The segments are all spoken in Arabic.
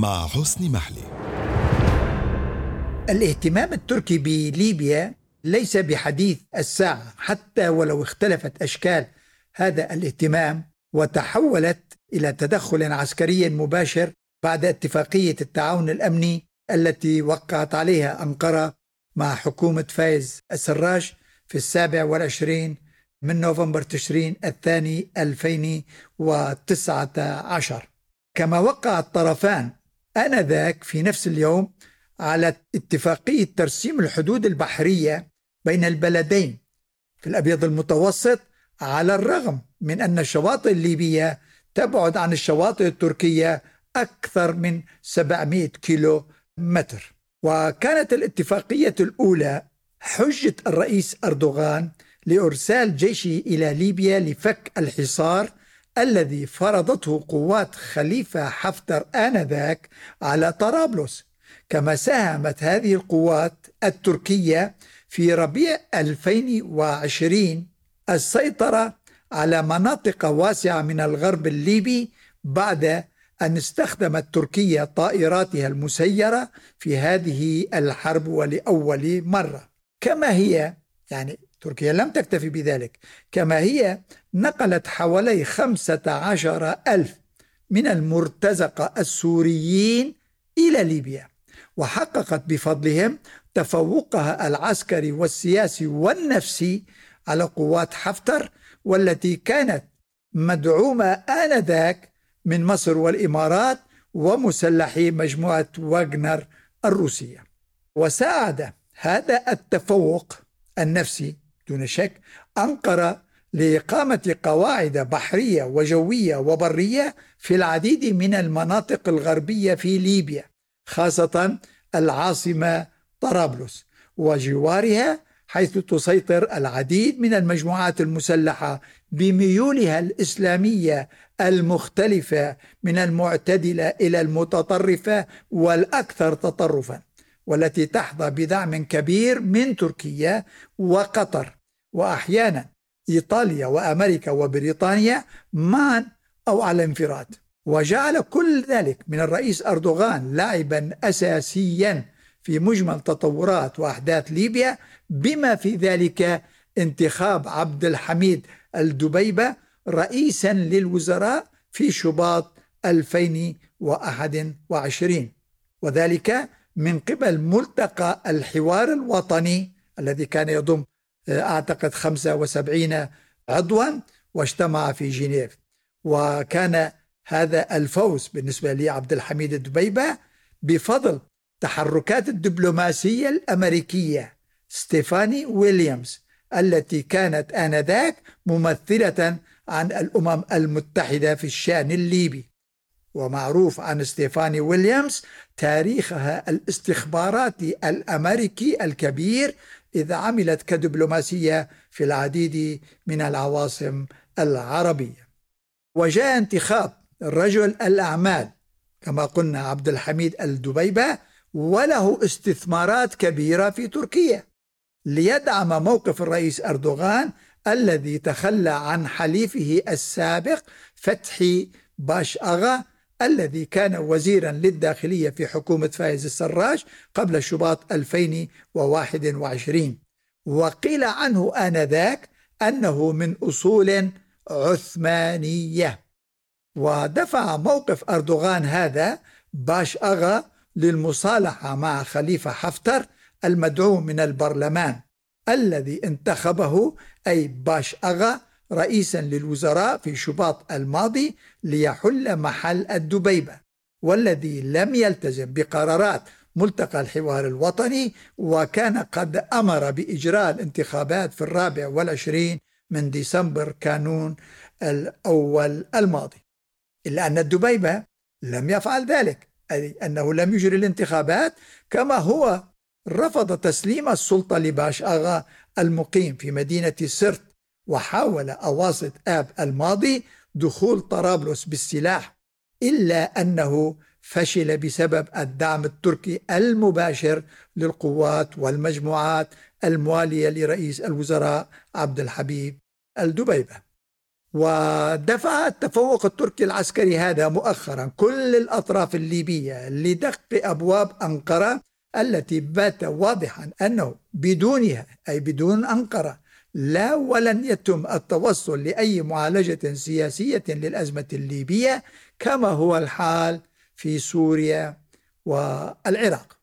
مع حسني محلي. الاهتمام التركي بليبيا ليس بحديث الساعة حتى ولو اختلفت أشكال هذا الاهتمام وتحولت إلى تدخل عسكري مباشر بعد اتفاقية التعاون الأمني التي وقعت عليها أنقرة مع حكومة فايز السراج في السابع والعشرين من نوفمبر تشرين الثاني 2019 كما وقع الطرفان آنذاك في نفس اليوم على اتفاقية ترسيم الحدود البحرية بين البلدين في الأبيض المتوسط على الرغم من أن الشواطئ الليبية تبعد عن الشواطئ التركية أكثر من 700 كيلو متر. وكانت الاتفاقية الأولى حجة الرئيس أردوغان لإرسال جيشه إلى ليبيا لفك الحصار الذي فرضته قوات خليفة حفتر آنذاك على طرابلس. كما ساهمت هذه القوات التركية في ربيع 2020 السيطرة على مناطق واسعة من الغرب الليبي بعد أن استخدمت تركيا طائراتها المسيرة في هذه الحرب ولأول مرة. كما هي يعني تركيا لم تكتفي بذلك كما هي نقلت حوالي خمسة عشر ألف من المرتزقة السوريين إلى ليبيا وحققت بفضلهم تفوقها العسكري والسياسي والنفسي على قوات حفتر والتي كانت مدعومة آنذاك من مصر والإمارات ومسلحي مجموعة واغنر الروسية. وساعد هذا التفوق النفسي دون شك أنقرة لإقامة قواعد بحرية وجوية وبرية في العديد من المناطق الغربية في ليبيا خاصة العاصمة طرابلس وجوارها حيث تسيطر العديد من المجموعات المسلحة بميولها الإسلامية المختلفة من المعتدلة إلى المتطرفة والأكثر تطرفا والتي تحظى بدعم كبير من تركيا وقطر. وأحيانا إيطاليا وأمريكا وبريطانيا معا أو على انفراد. وجعل كل ذلك من الرئيس أردوغان لاعبا اساسيا في مجمل تطورات وأحداث ليبيا بما في ذلك انتخاب عبد الحميد الدبيبة رئيسا للوزراء في شباط 2021 وذلك من قبل ملتقى الحوار الوطني الذي كان يضم أعتقد 75 عضوا واجتمع في جنيف. وكان هذا الفوز بالنسبة لي عبد الحميد الدبيبة بفضل تحركات الدبلوماسية الأمريكية ستيفاني ويليامز التي كانت آنذاك ممثلة عن الأمم المتحدة في الشأن الليبي. ومعروف عن ستيفاني ويليامز تاريخها الاستخباراتي الأمريكي الكبير إذا عملت كدبلوماسية في العديد من العواصم العربية. وجاء انتخاب رجل الأعمال كما قلنا عبد الحميد الدبيبة وله استثمارات كبيرة في تركيا. ليدعم موقف الرئيس أردوغان الذي تخلى عن حليفه السابق فتحي باش أغا الذي كان وزيرا للداخلية في حكومة فايز السراج قبل شباط 2021 وقيل عنه آنذاك أنه من أصول عثمانية. ودفع موقف أردوغان هذا باش أغا للمصالحة مع خليفة حفتر المدعوم من البرلمان الذي انتخبه أي باش أغا رئيسا للوزراء في شباط الماضي ليحل محل الدبيبة والذي لم يلتزم بقرارات ملتقى الحوار الوطني وكان قد أمر بإجراء الانتخابات في الرابع والعشرين من ديسمبر كانون الأول الماضي. إلا أن الدبيبة لم يفعل ذلك أي أنه لم يجري الانتخابات كما هو رفض تسليم السلطة لباش أغا المقيم في مدينة سرت وحاول أواسط آب الماضي دخول طرابلس بالسلاح إلا أنه فشل بسبب الدعم التركي المباشر للقوات والمجموعات الموالية لرئيس الوزراء عبد الحبيب الدبيبة. ودفع التفوق التركي العسكري هذا مؤخرا كل الأطراف الليبية لدق أبواب أنقرة التي بات واضحا أنه بدونها أي بدون أنقرة لا ولن يتم التوصل لأي معالجة سياسية للأزمة الليبية كما هو الحال في سوريا والعراق.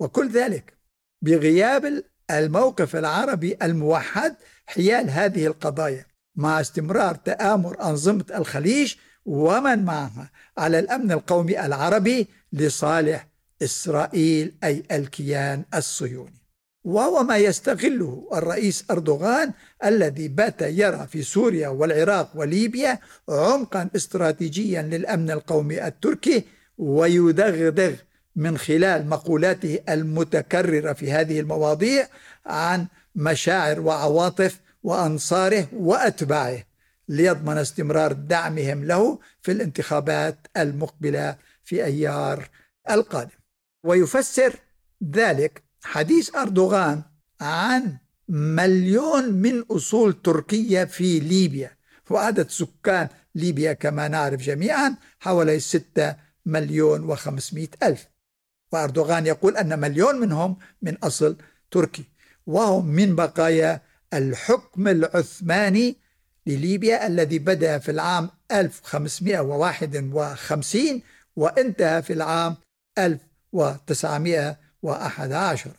وكل ذلك بغياب الموقف العربي الموحد حيال هذه القضايا مع استمرار تآمر أنظمة الخليج ومن معها على الأمن القومي العربي لصالح إسرائيل أي الكيان الصهيوني. وهو ما يستغله الرئيس أردوغان الذي بات يرى في سوريا والعراق وليبيا عمقا استراتيجيا للأمن القومي التركي ويدغدغ من خلال مقولاته المتكررة في هذه المواضيع عن مشاعر وعواطف وأنصاره وأتباعه ليضمن استمرار دعمهم له في الانتخابات المقبلة في أيار القادم. ويفسر ذلك حديث أردوغان عن مليون من أصول تركية في ليبيا. وعدد سكان ليبيا كما نعرف جميعا حوالي 6 مليون وخمسمائة ألف. وأردوغان يقول أن مليون منهم من أصل تركي وهم من بقايا الحكم العثماني لليبيا الذي بدأ في العام 1551 وانتهى في العام 1911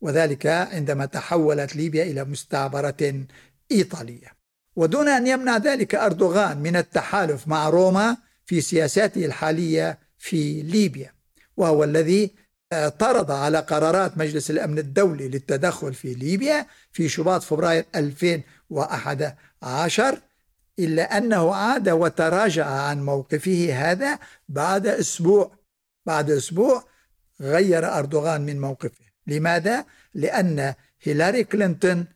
وذلك عندما تحولت ليبيا إلى مستعبرة إيطالية. ودون أن يمنع ذلك أردوغان من التحالف مع روما في سياساته الحالية في ليبيا. وهو الذي اعترض على قرارات مجلس الأمن الدولي للتدخل في ليبيا في شباط فبراير 2011 إلا أنه عاد وتراجع عن موقفه هذا بعد أسبوع بعد أسبوع غير أردوغان من موقفه لماذا؟ لأن هيلاري كلينتون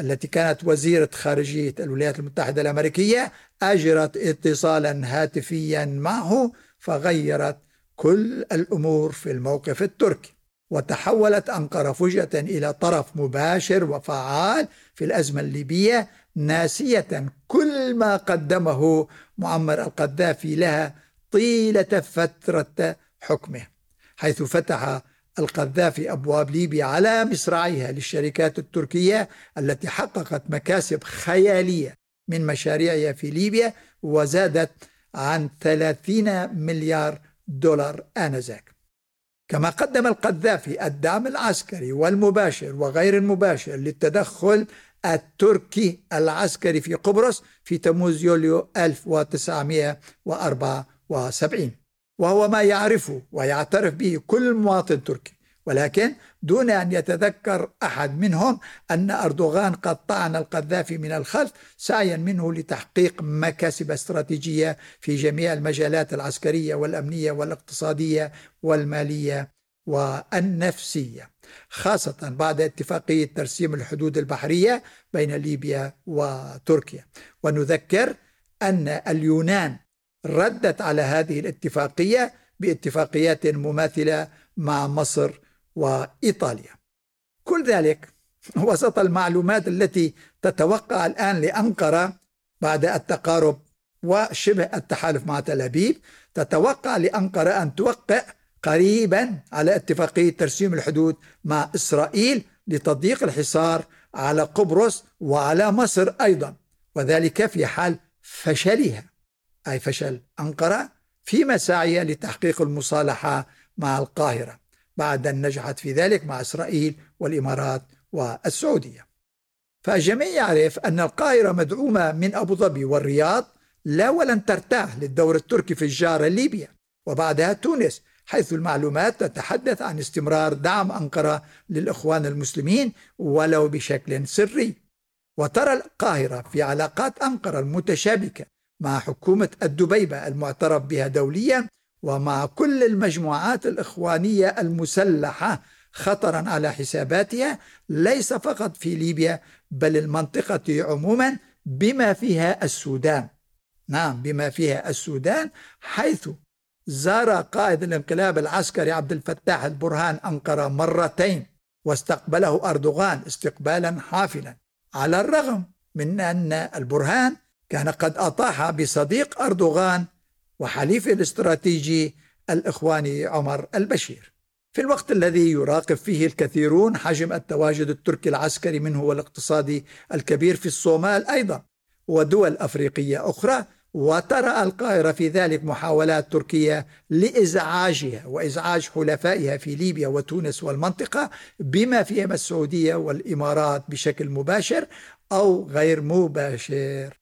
التي كانت وزيرة خارجية الولايات المتحدة الأمريكية أجرت اتصالا هاتفيا معه فغيرت كل الأمور في الموقف التركي وتحولت أنقرة فجأة إلى طرف مباشر وفعال في الأزمة الليبية ناسية كل ما قدمه معمر القذافي لها طيلة فترة حكمه حيث فتح القذافي أبواب ليبيا على مصراعيها للشركات التركية التي حققت مكاسب خيالية من مشاريعها في ليبيا وزادت عن 30 مليار دولار آنذاك. كما قدم القذافي الدعم العسكري والمباشر وغير المباشر للتدخل التركي العسكري في قبرص في تموز يوليو 1974 وهو ما يعرفه ويعترف به كل مواطن تركي. ولكن دون أن يتذكر أحد منهم أن أردوغان قد طعن القذافي من الخلف سعيا منه لتحقيق مكاسب استراتيجية في جميع المجالات العسكرية والأمنية والاقتصادية والمالية والنفسية خاصة بعد اتفاقية ترسيم الحدود البحرية بين ليبيا وتركيا. ونذكر أن اليونان ردت على هذه الاتفاقية باتفاقيات مماثلة مع مصر وإيطاليا. كل ذلك وسط المعلومات التي تتوقع الآن لأنقرة بعد التقارب وشبه التحالف مع تل أبيب تتوقع لأنقرة أن توقع قريبا على اتفاقية ترسيم الحدود مع إسرائيل لتضييق الحصار على قبرص وعلى مصر أيضا وذلك في حال فشلها. أي فشل أنقرة في مساعيها لتحقيق المصالحة مع القاهرة بعد أن نجحت في ذلك مع إسرائيل والإمارات والسعودية. فالجميع يعرف أن القاهرة مدعومة من أبو ظبي والرياض لا ولن ترتاح للدور التركي في الجارة ليبيا وبعدها تونس حيث المعلومات تتحدث عن استمرار دعم أنقرة للإخوان المسلمين ولو بشكل سري. وترى القاهرة في علاقات أنقرة المتشابكة مع حكومة الدبيبة المعترف بها دوليا ومع كل المجموعات الإخوانية المسلحة خطرا على حساباتها ليس فقط في ليبيا بل المنطقة عموما بما فيها السودان. نعم بما فيها السودان حيث زار قائد الانقلاب العسكري عبد الفتاح البرهان أنقرة مرتين واستقبله أردوغان استقبالا حافلا على الرغم من أن البرهان كان قد أطاح بصديق أردوغان وحليفه الاستراتيجي الإخواني عمر البشير. في الوقت الذي يراقب فيه الكثيرون حجم التواجد التركي العسكري منه والاقتصادي الكبير في الصومال أيضا ودول أفريقية أخرى وترى القاهرة في ذلك محاولات تركية لإزعاجها وإزعاج حلفائها في ليبيا وتونس والمنطقة بما فيهم السعودية والإمارات بشكل مباشر أو غير مباشر.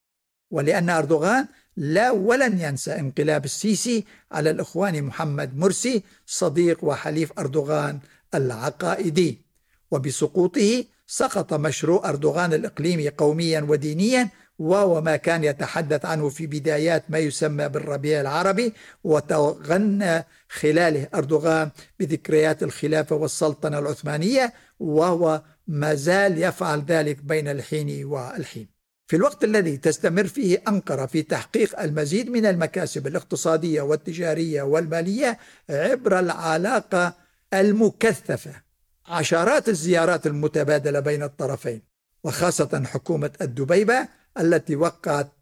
ولأن أردوغان لا ولن ينسى انقلاب السيسي على الإخوان محمد مرسي صديق وحليف أردوغان العقائدي. وبسقوطه سقط مشروع أردوغان الإقليمي قوميا ودينيا وهو ما كان يتحدث عنه في بدايات ما يسمى بالربيع العربي وتغنى خلاله أردوغان بذكريات الخلافة والسلطنة العثمانية وهو ما زال يفعل ذلك بين الحين والحين. في الوقت الذي تستمر فيه أنقرة في تحقيق المزيد من المكاسب الاقتصادية والتجارية والمالية عبر العلاقة المكثفة. عشرات الزيارات المتبادلة بين الطرفين وخاصة حكومة الدبيبة التي وقعت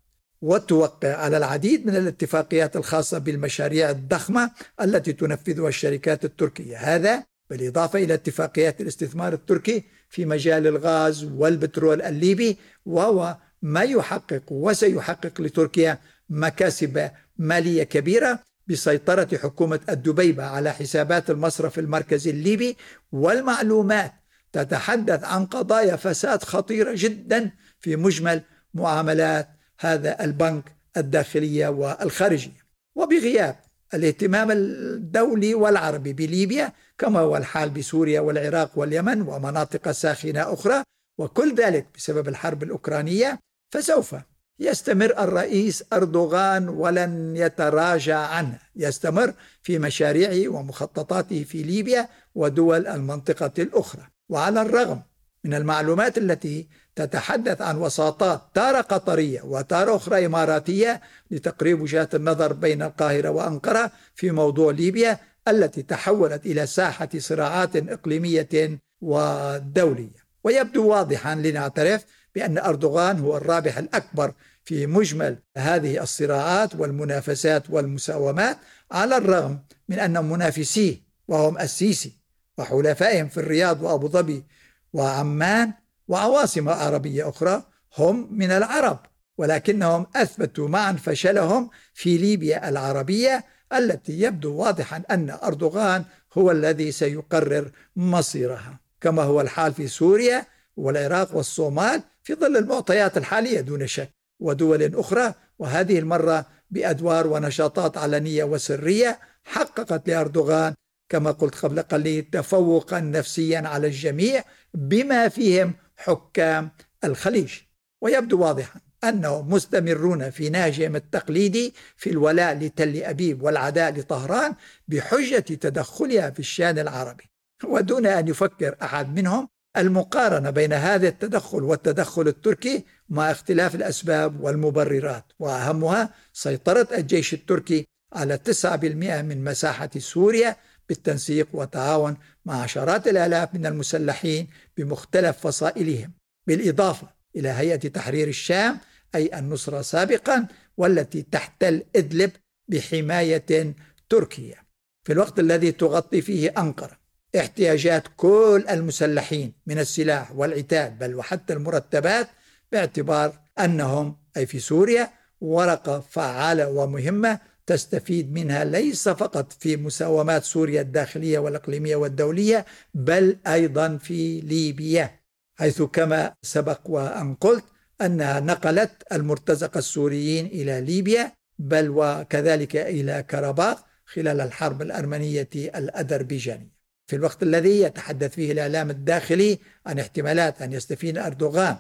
وتوقع على العديد من الاتفاقيات الخاصة بالمشاريع الضخمة التي تنفذها الشركات التركية. هذا بالإضافة إلى اتفاقيات الاستثمار التركي في مجال الغاز والبترول الليبي وهو ما يحقق وسيحقق لتركيا مكاسب مالية كبيرة بسيطرة حكومة الدبيبة على حسابات المصرف المركزي الليبي. والمعلومات تتحدث عن قضايا فساد خطيرة جدا في مجمل معاملات هذا البنك الداخلية والخارجية. وبغياب الاهتمام الدولي والعربي بليبيا كما هو الحال بسوريا والعراق واليمن ومناطق ساخنة أخرى وكل ذلك بسبب الحرب الأوكرانية فسوف يستمر الرئيس أردوغان ولن يتراجع عنه. يستمر في مشاريعه ومخططاته في ليبيا ودول المنطقة الأخرى. وعلى الرغم من المعلومات التي تتحدث عن وساطات تارة قطرية وتارة أخرى إماراتية لتقريب وجهات النظر بين القاهرة وأنقرة في موضوع ليبيا التي تحولت إلى ساحة صراعات إقليمية ودولية. ويبدو واضحا لنعترف بأن أردوغان هو الرابح الأكبر في مجمل هذه الصراعات والمنافسات والمساومات على الرغم من أن منافسيه وهم السيسي وحلفائهم في الرياض وأبو ظبي وعمان وعواصم عربية أخرى هم من العرب ولكنهم أثبتوا معا فشلهم في ليبيا العربية التي يبدو واضحا أن أردوغان هو الذي سيقرر مصيرها. كما هو الحال في سوريا والعراق والصومال في ظل المعطيات الحالية دون شك ودول أخرى وهذه المرة بأدوار ونشاطات علنية وسرية حققت لأردوغان كما قلت قبل قليل تفوقا نفسيا على الجميع بما فيهم حكام الخليج. ويبدو واضحا أنهم مستمرون في نهجهم التقليدي في الولاء لتل أبيب والعداء لطهران بحجة تدخلها في الشان العربي. ودون أن يفكر أحد منهم المقارنة بين هذا التدخل والتدخل التركي مع اختلاف الأسباب والمبررات وأهمها سيطرة الجيش التركي على 9% من مساحة سوريا بالتنسيق والتعاون مع عشرات الآلاف من المسلحين بمختلف فصائلهم. بالإضافة إلى هيئة تحرير الشام أي النصرة سابقا والتي تحتل إدلب بحماية تركيا في الوقت الذي تغطي فيه أنقرة احتياجات كل المسلحين من السلاح والعتاد بل وحتى المرتبات باعتبار أنهم أي في سوريا ورقة فعالة ومهمة تستفيد منها ليس فقط في مساومات سوريا الداخلية والإقليمية والدولية بل أيضا في ليبيا حيث كما سبق وأن قلت أنها نقلت المرتزقة السوريين إلى ليبيا بل وكذلك إلى كرباخ خلال الحرب الأرمنية الأذربيجانية. في الوقت الذي يتحدث فيه الإعلام الداخلي عن احتمالات أن يستفيد أردوغان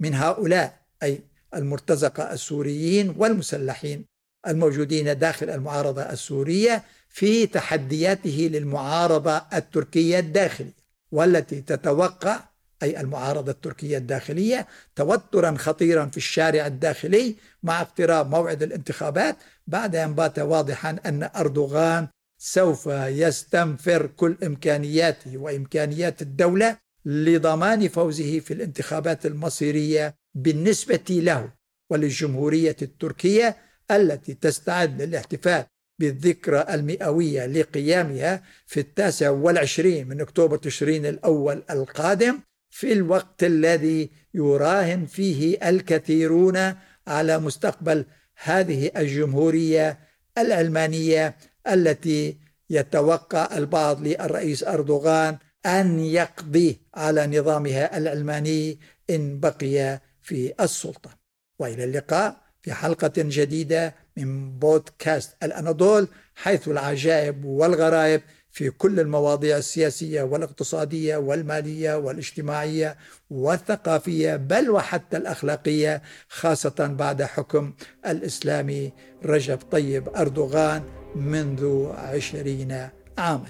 من هؤلاء أي المرتزقة السوريين والمسلحين الموجودين داخل المعارضة السورية في تحدياته للمعارضة التركية الداخلية والتي تتوقع أي المعارضة التركية الداخلية توترا خطيرا في الشارع الداخلي مع اقتراب موعد الانتخابات بعد أن بات واضحا أن أردوغان سوف يستنفر كل إمكانياته وإمكانيات الدولة لضمان فوزه في الانتخابات المصيرية بالنسبة له وللجمهورية التركية التي تستعد للاحتفال بالذكرى المئوية لقيامها في التاسع والعشرين من أكتوبر تشرين الأول القادم في الوقت الذي يراهن فيه الكثيرون على مستقبل هذه الجمهورية العلمانية التي يتوقع البعض للرئيس أردوغان أن يقضي على نظامها العلماني إن بقي في السلطة. وإلى اللقاء في حلقة جديدة من بودكاست الأناضول حيث العجائب والغرائب. في كل المواضيع السياسية والاقتصادية والمالية والاجتماعية والثقافية بل وحتى الأخلاقية خاصة بعد حكم الإسلامي رجب طيب أردوغان منذ عشرين عاما.